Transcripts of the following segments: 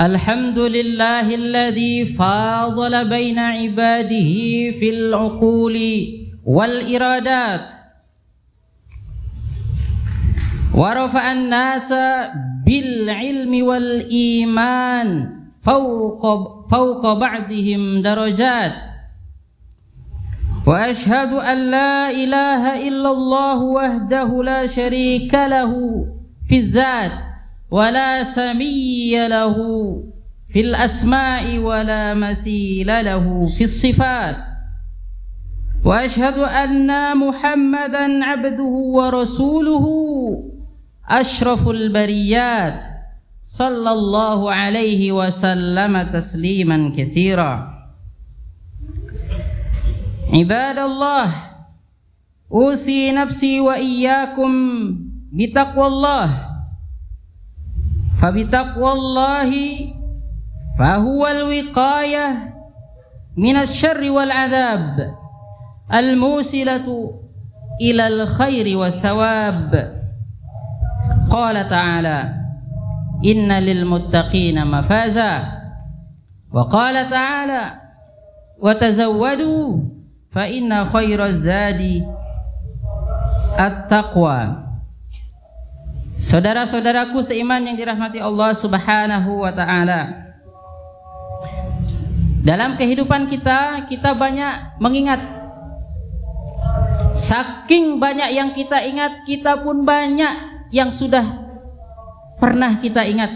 الحمد لله الذي فاضل بين عباده في العقول والإرادات. ورفع الناس بالعلم والإيمان فوق فوق بعضهم درجات. وأشهد أن لا إله إلا الله وحده لا شريك له في الذات. ولا سمي له في الأسماء ولا مثيل له في الصفات. وأشهد أن محمدا عبده ورسوله أشرف البريات. صلى الله عليه وسلم تسليما كثيرا. عباد الله أوصي نفسي وإياكم بتقوى الله. فبتقوى الله فهو الوقاية من الشر والعذاب الموصلة إلى الخير والثواب. قال تعالى إن للمتقين مفازا. وقال تعالى وتزودوا فإن خير الزاد التقوى. Saudara-saudaraku seiman yang dirahmati Allah Subhanahu wa taala. Dalam kehidupan kita, kita banyak mengingat Saking banyak yang kita ingat, kita pun banyak yang sudah pernah kita ingat.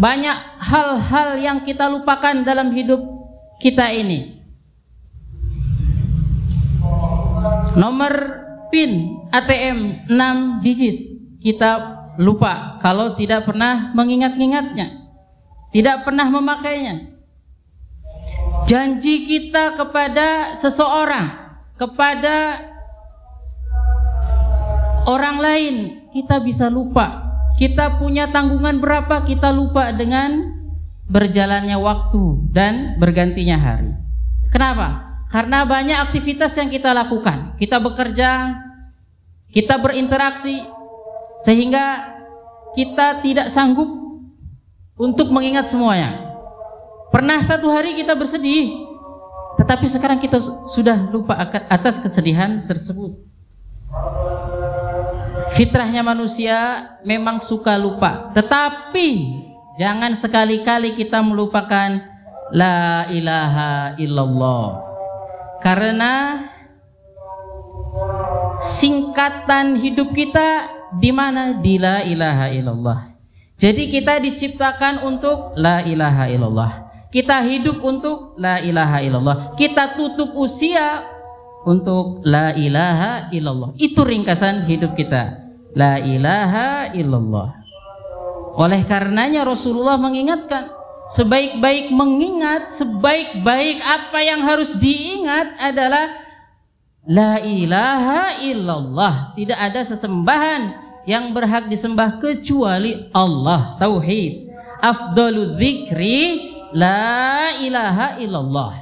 Banyak hal-hal yang kita lupakan dalam hidup kita ini. Nomor PIN ATM 6 digit kita lupa kalau tidak pernah mengingat-ingatnya, tidak pernah memakainya. Janji kita kepada seseorang, kepada orang lain, kita bisa lupa. Kita punya tanggungan berapa, kita lupa dengan berjalannya waktu dan bergantinya hari. Kenapa? Karena banyak aktivitas yang kita lakukan. Kita bekerja, kita berinteraksi, sehingga kita tidak sanggup untuk mengingat semuanya. Pernah satu hari kita bersedih, tetapi sekarang kita sudah lupa atas kesedihan tersebut. Fitrahnya manusia memang suka lupa, tetapi jangan sekali-kali kita melupakan la ilaha illallah. Karena singkatan hidup kita di mana di la ilaha illallah. Jadi kita diciptakan untuk la ilaha illallah. Kita hidup untuk la ilaha illallah. Kita tutup usia untuk la ilaha illallah. Itu ringkasan hidup kita. La ilaha illallah. Oleh karenanya Rasulullah mengingatkan sebaik-baik mengingat, sebaik-baik apa yang harus diingat adalah La ilaha illallah. Tidak ada sesembahan yang berhak disembah kecuali Allah. Tauhid. Afdalu dzikri la ilaha illallah.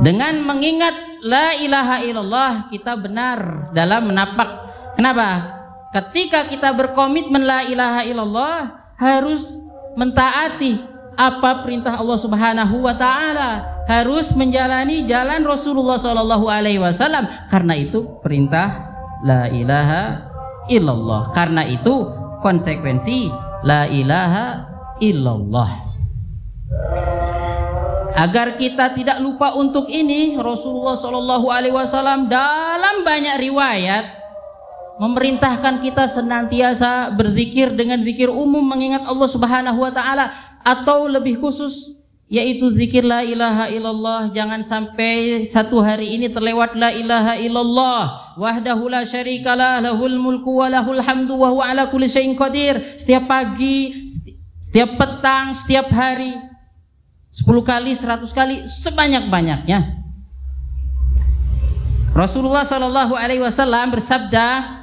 Dengan mengingat la ilaha illallah kita benar dalam menapak. Kenapa? Ketika kita berkomitmen la ilaha illallah harus mentaati apa perintah Allah Subhanahu wa taala, harus menjalani jalan Rasulullah sallallahu alaihi wasallam. Karena itu perintah la ilaha illallah. Karena itu konsekuensi la ilaha illallah. Agar kita tidak lupa untuk ini, Rasulullah Shallallahu Alaihi Wasallam dalam banyak riwayat memerintahkan kita senantiasa berzikir dengan zikir umum mengingat Allah Subhanahu Wa Taala atau lebih khusus yaitu zikir la ilaha illallah jangan sampai satu hari ini terlewat la ilaha illallah wahdahu la syarikalah lahul mulku wa lahul hamdu wa huwa ala kulli syai'in qadir. Setiap pagi setiap petang setiap hari 10 kali 100 kali sebanyak-banyaknya. Rasulullah sallallahu alaihi wasallam bersabda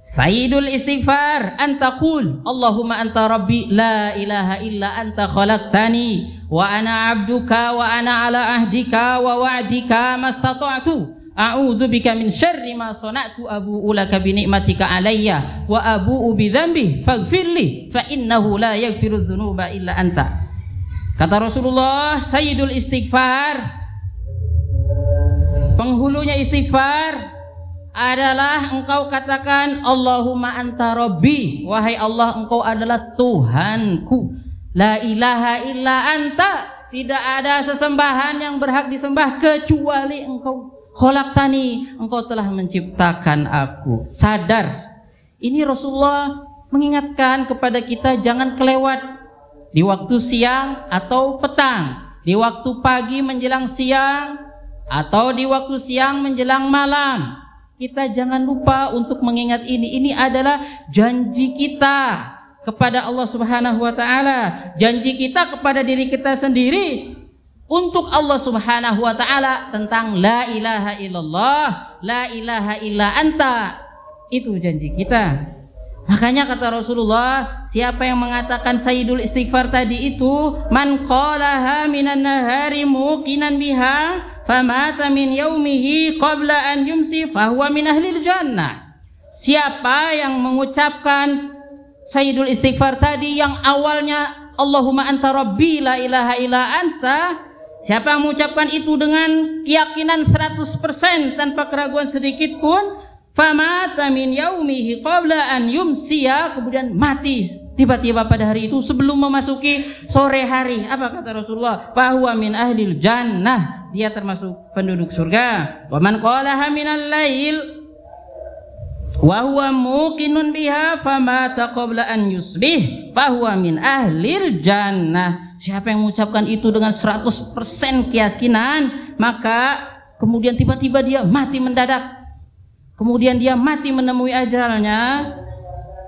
Sayyidul istighfar antaqul Allahumma anta rabbi la ilaha illa anta khalaqtani. Wa ana abduka wa ana ala ahdika wa wa'dika mastata'tu. A'udzu bika min syarri ma sana'tu abu'u laka bi ni'matika alayya wa abu'u bi dzambi faghfirli fa innahu la yaghfiru dzunuba illa anta. Kata Rasulullah, Sayyidul Istighfar penghulunya istighfar adalah engkau katakan Allahumma anta rabbi wahai Allah engkau adalah Tuhanku la ilaha illa anta tidak ada sesembahan yang berhak disembah kecuali engkau tani engkau telah menciptakan aku. Sadar. Ini Rasulullah mengingatkan kepada kita jangan kelewat di waktu siang atau petang, di waktu pagi menjelang siang atau di waktu siang menjelang malam. Kita jangan lupa untuk mengingat ini. Ini adalah janji kita kepada Allah Subhanahu wa taala, janji kita kepada diri kita sendiri untuk Allah Subhanahu wa taala tentang la ilaha illallah, la ilaha illa anta. Itu janji kita. Makanya kata Rasulullah, siapa yang mengatakan sayyidul istighfar tadi itu, man qalaha minan nahari muqinan biha, famata min yaumihi qabla an yumsi fahuwa min ahlil jannah. Siapa yang mengucapkan sayyidul istighfar tadi yang awalnya Allahumma anta rabbi la ilaha illa anta Siapa yang mengucapkan itu dengan keyakinan 100% tanpa keraguan sedikit pun, famata min yaumihi qabla an yumsiya kemudian mati tiba-tiba pada hari itu sebelum memasuki sore hari. Apa kata Rasulullah? Fahuwa min ahlil jannah. Dia termasuk penduduk surga. Wa man qalaha minal lail wa huwa muqinun biha famata qabla an yusbih fahuwa min ahlil jannah siapa yang mengucapkan itu dengan 100% keyakinan maka kemudian tiba-tiba dia mati mendadak kemudian dia mati menemui ajalnya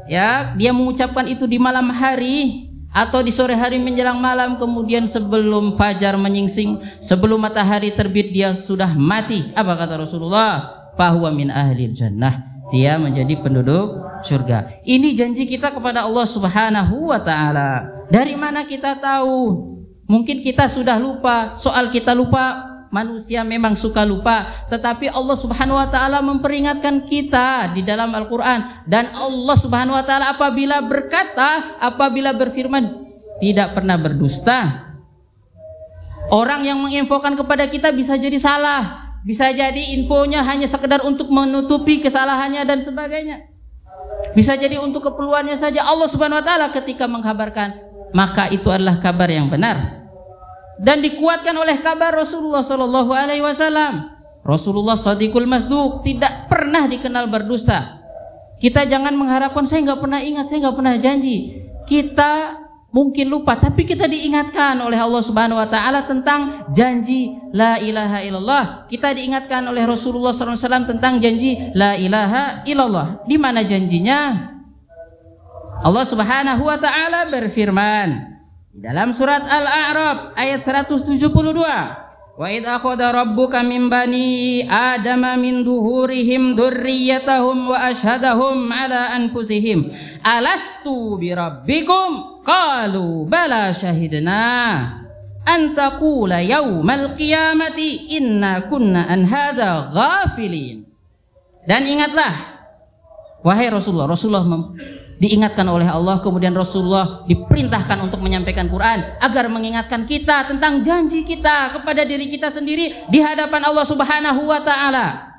ya dia mengucapkan itu di malam hari atau di sore hari menjelang malam kemudian sebelum fajar menyingsing sebelum matahari terbit dia sudah mati apa kata Rasulullah fahuwa min ahlil jannah dia menjadi penduduk surga. Ini janji kita kepada Allah Subhanahu wa taala. Dari mana kita tahu? Mungkin kita sudah lupa, soal kita lupa manusia memang suka lupa, tetapi Allah Subhanahu wa taala memperingatkan kita di dalam Al-Qur'an dan Allah Subhanahu wa taala apabila berkata, apabila berfirman tidak pernah berdusta. Orang yang menginfokan kepada kita bisa jadi salah, bisa jadi infonya hanya sekedar untuk menutupi kesalahannya dan sebagainya. Bisa jadi untuk keperluannya saja Allah Subhanahu wa taala ketika mengkabarkan, maka itu adalah kabar yang benar. Dan dikuatkan oleh kabar Rasulullah sallallahu alaihi wasallam. Rasulullah Sadiqul Masduq tidak pernah dikenal berdusta. Kita jangan mengharapkan saya nggak pernah ingat, saya nggak pernah janji. Kita mungkin lupa tapi kita diingatkan oleh Allah Subhanahu wa taala tentang janji la ilaha illallah. Kita diingatkan oleh Rasulullah SAW tentang janji la ilaha illallah. Di mana janjinya? Allah Subhanahu wa taala berfirman dalam surat Al-A'raf ayat 172 Wa id akhadha rabbuka min bani adama min duhurihim dzurriyyatahum wa ashhadahum ala anfusihim. Alastu bi rabbikum? Qalu bala syahidna an taqula yaumal qiyamati inna kunna an hadza ghafilin. Dan ingatlah wahai Rasulullah Rasulullah diingatkan oleh Allah kemudian Rasulullah diperintahkan untuk menyampaikan Quran agar mengingatkan kita tentang janji kita kepada diri kita sendiri di hadapan Allah Subhanahu wa taala.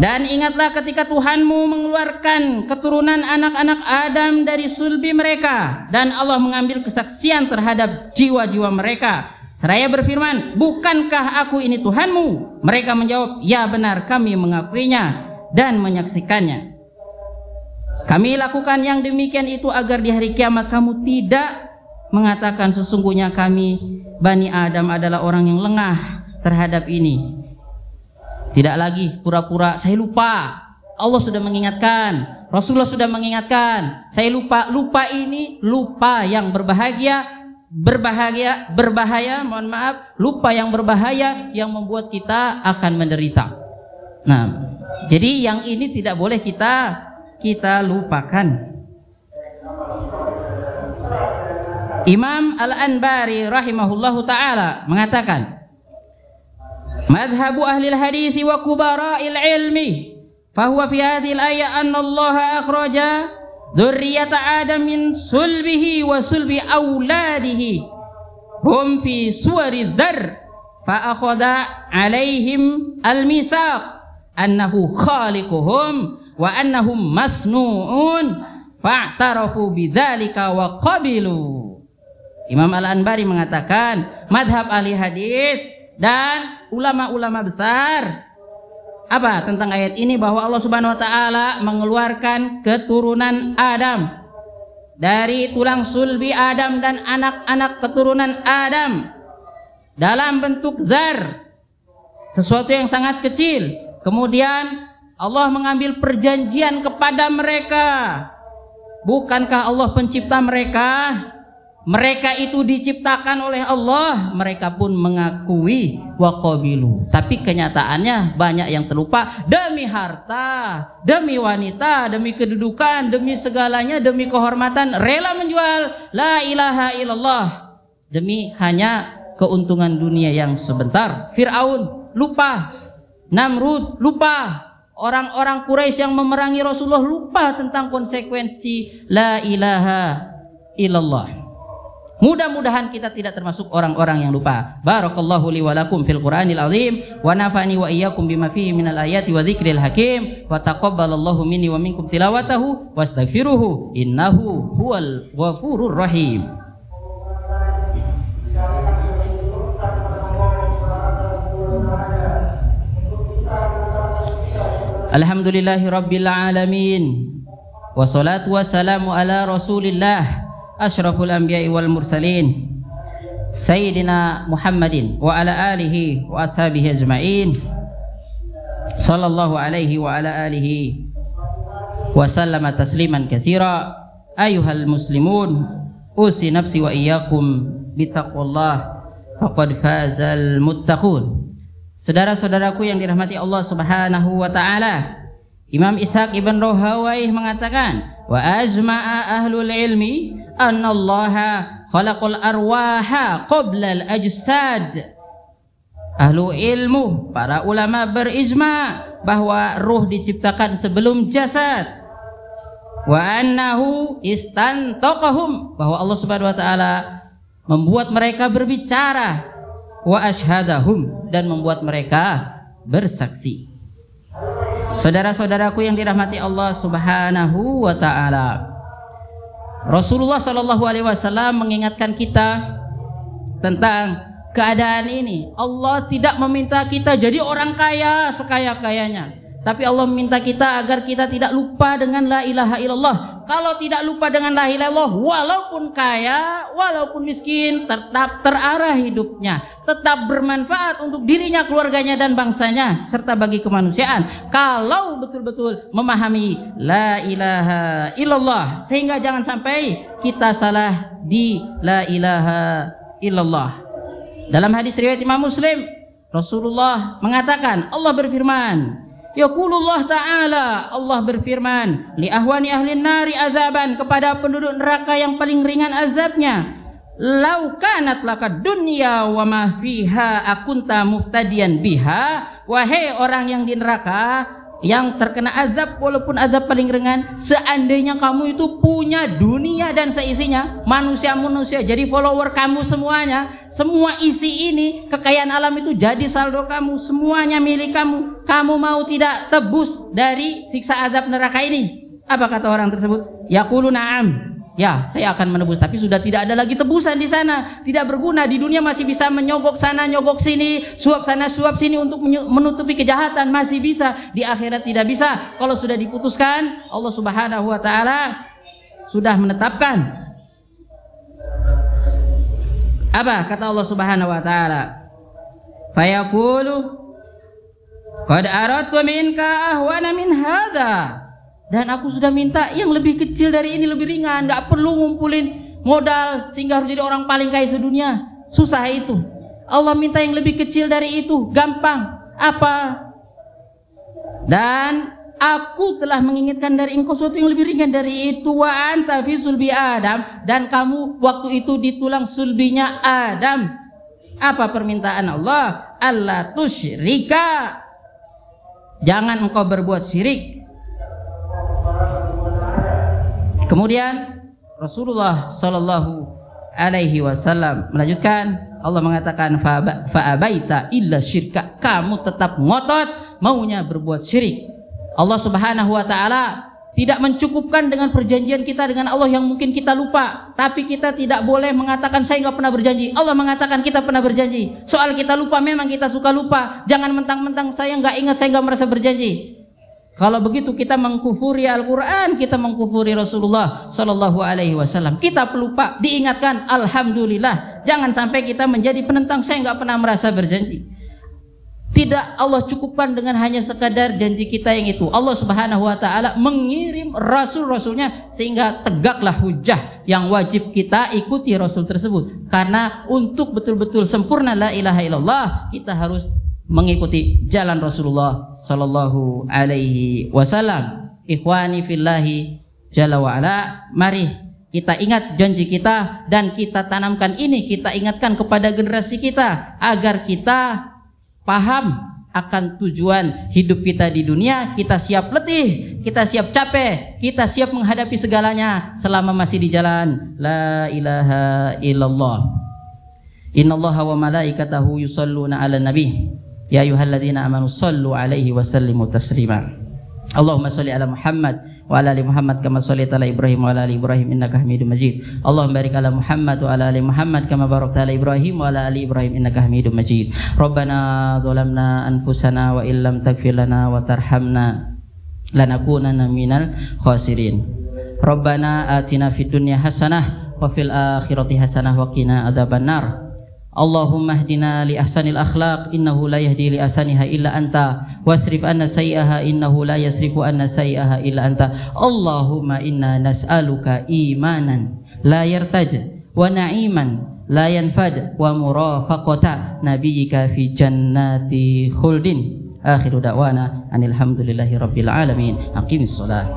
Dan ingatlah ketika Tuhanmu mengeluarkan keturunan anak-anak Adam dari sulbi mereka dan Allah mengambil kesaksian terhadap jiwa-jiwa mereka. Seraya berfirman, "Bukankah aku ini Tuhanmu?" Mereka menjawab, "Ya benar, kami mengakuinya dan menyaksikannya." Kami lakukan yang demikian itu agar di hari kiamat kamu tidak mengatakan sesungguhnya kami Bani Adam adalah orang yang lengah terhadap ini. Tidak lagi pura-pura saya lupa. Allah sudah mengingatkan, Rasulullah sudah mengingatkan. Saya lupa, lupa ini lupa yang berbahagia, berbahagia, berbahaya, mohon maaf, lupa yang berbahaya yang membuat kita akan menderita. Nah, jadi yang ini tidak boleh kita kita lupakan. Imam Al-Anbari rahimahullahu taala mengatakan madhabu ahli hadis wa kubara'il ilmi fahuwa fi hadhihi al-ayah anna Allah akhraja dzurriyyata Adam min sulbihi wa sulbi auladihi hum fi suwari dzar fa akhadha alaihim al-misaq annahu khaliquhum wa annahum masnu'un. Fa'tarafu bidzalika wa qabilu. Imam Al-Anbari mengatakan madhab ahli hadis dan ulama-ulama besar. Apa tentang ayat ini? Bahwa Allah Subhanahu wa taala mengeluarkan keturunan Adam. Dari tulang sulbi Adam dan anak-anak keturunan Adam. Dalam bentuk zar. Sesuatu yang sangat kecil. Kemudian Allah mengambil perjanjian kepada mereka. Bukankah Allah pencipta mereka? Mereka itu diciptakan oleh Allah, mereka pun mengakui waqabilu. Tapi kenyataannya banyak yang terlupa. Demi harta, demi wanita, demi kedudukan, demi segalanya, demi kehormatan rela menjual. La ilaha illallah. Demi hanya keuntungan dunia yang sebentar. Firaun lupa, Namrud lupa, orang-orang Quraisy yang memerangi Rasulullah lupa tentang konsekuensi la ilaha illallah. Mudah-mudahan kita tidak termasuk orang-orang yang lupa. Barakallahu li wa lakum fil Qur'anil azim wa nafa'ani wa iyyakum bima fihi minal ayati wa dzikril hakim wa taqabbalallahu minni wa minkum tilawatahu wastaghfiruhu innahu huwal ghafurur rahim. Alhamdulillahi rabbil alamin. Wassalatu wassalamu ala Rasulillah asyraful anbiya'i wal mursalin sayyidina Muhammadin wa ala alihi wa ashabihi ajma'in sallallahu alaihi wa ala alihi wa sallama tasliman katsira ayuhal muslimun usi nafsi wa iyyakum bitaqwallah faqad fazal muttaqun Saudara-saudaraku yang dirahmati Allah Subhanahu wa taala Imam Ishaq ibn Rohawaih mengatakan wa ajma'a ahlul ilmi anna Allah khalaqal arwaha qabla al ajsad. Ahlu ilmu para ulama berijma bahwa ruh diciptakan sebelum jasad. Wa annahu istantaqahum bahwa Allah Subhanahu wa taala membuat mereka berbicara wa ashhadahum dan membuat mereka bersaksi Saudara-saudaraku yang dirahmati Allah Subhanahu wa taala. Rasulullah Shallallahu alaihi wasallam mengingatkan kita tentang keadaan ini. Allah tidak meminta kita jadi orang kaya sekaya-kayanya. Tapi Allah meminta kita agar kita tidak lupa dengan la ilaha illallah. Kalau tidak lupa dengan la ilaha illallah, walaupun kaya, walaupun miskin, tetap terarah hidupnya, tetap bermanfaat untuk dirinya, keluarganya dan bangsanya serta bagi kemanusiaan. Kalau betul-betul memahami la ilaha illallah sehingga jangan sampai kita salah di la ilaha illallah. Dalam hadis riwayat Imam Muslim, Rasulullah mengatakan, Allah berfirman, Yaqulullah Ta'ala Allah berfirman Li ahwani ahli nari azaban Kepada penduduk neraka yang paling ringan azabnya. Lau kanat laka dunya wa ma fiha akunta muftadian biha. Wahai orang yang di neraka yang terkena azab walaupun azab paling ringan seandainya kamu itu punya dunia dan seisinya manusia-manusia jadi follower kamu semuanya semua isi ini kekayaan alam itu jadi saldo kamu semuanya milik kamu kamu mau tidak tebus dari siksa azab neraka ini? Apa kata orang tersebut? Yaqulu na'am Ya, saya akan menebus, tapi sudah tidak ada lagi tebusan di sana. Tidak berguna di dunia masih bisa menyogok sana, nyogok sini, suap sana, suap sini untuk menutupi kejahatan masih bisa. Di akhirat tidak bisa. Kalau sudah diputuskan, Allah Subhanahu wa taala sudah menetapkan. Apa kata Allah Subhanahu wa taala? Fayaqulu qad aradtu minka ahwana min hadha dan aku sudah minta yang lebih kecil dari ini lebih ringan, nggak perlu ngumpulin modal sehingga harus jadi orang paling kaya sedunia. Susah itu. Allah minta yang lebih kecil dari itu, gampang. Apa? Dan aku telah menginginkan dari engkau sesuatu yang lebih ringan dari itu wa anta fi sulbi Adam dan kamu waktu itu di tulang sulbinya Adam Apa permintaan Allah? Allah tusyrika. Jangan engkau berbuat syirik. Kemudian Rasulullah Shallallahu Alaihi Wasallam melanjutkan Allah mengatakan fa'abaita illa syirka. Kamu tetap ngotot maunya berbuat syirik. Allah Subhanahu Wa Taala tidak mencukupkan dengan perjanjian kita dengan Allah yang mungkin kita lupa. Tapi kita tidak boleh mengatakan saya nggak pernah berjanji. Allah mengatakan kita pernah berjanji. Soal kita lupa memang kita suka lupa. Jangan mentang-mentang saya nggak ingat saya nggak merasa berjanji kalau begitu kita mengkufuri Al-Quran, kita mengkufuri Rasulullah Sallallahu Alaihi Wasallam. Kita pelupa, diingatkan, Alhamdulillah. Jangan sampai kita menjadi penentang. Saya nggak pernah merasa berjanji. Tidak Allah cukupkan dengan hanya sekadar janji kita yang itu. Allah Subhanahu wa taala mengirim rasul-rasulnya sehingga tegaklah hujah yang wajib kita ikuti rasul tersebut. Karena untuk betul-betul sempurna la ilaha illallah kita harus mengikuti jalan Rasulullah sallallahu alaihi wasallam. Ikhwani fillahi jalla wa ala, mari kita ingat janji kita dan kita tanamkan ini, kita ingatkan kepada generasi kita agar kita paham akan tujuan hidup kita di dunia, kita siap letih, kita siap capek, kita siap menghadapi segalanya selama masih di jalan la ilaha illallah. Innallaha wa malaikatahu yusalluna 'alan nabi. يا أيها الذين آمنوا صلوا عليه وسلموا تسليما. اللهم صل على محمد وعلى آل محمد كما صليت على إبراهيم وعلى آل إبراهيم إنك حميد مجيد. اللهم بارك على محمد وعلى آل محمد كما باركت على إبراهيم وعلى آل إبراهيم إنك حميد مجيد. ربنا ظلمنا أنفسنا وإن لم تغفر لنا وترحمنا لنكونن من الخاسرين. ربنا آتنا في الدنيا حسنة وفي الآخرة حسنة وقنا عذاب النار. Allahumma hdina li ahsanil akhlaq innahu la yahdi li ahsaniha illa anta. Wasrif anna sayyaha innahu la yasrifu anna sayyaha illa anta. Allahumma inna nas'aluka imanan la yartaj wa na'iman la yanfad wa murafaqata nabiyyika fi jannati khuldin akhiru da'wana anil hamdulillahi rabbil alamin. Aqimis salat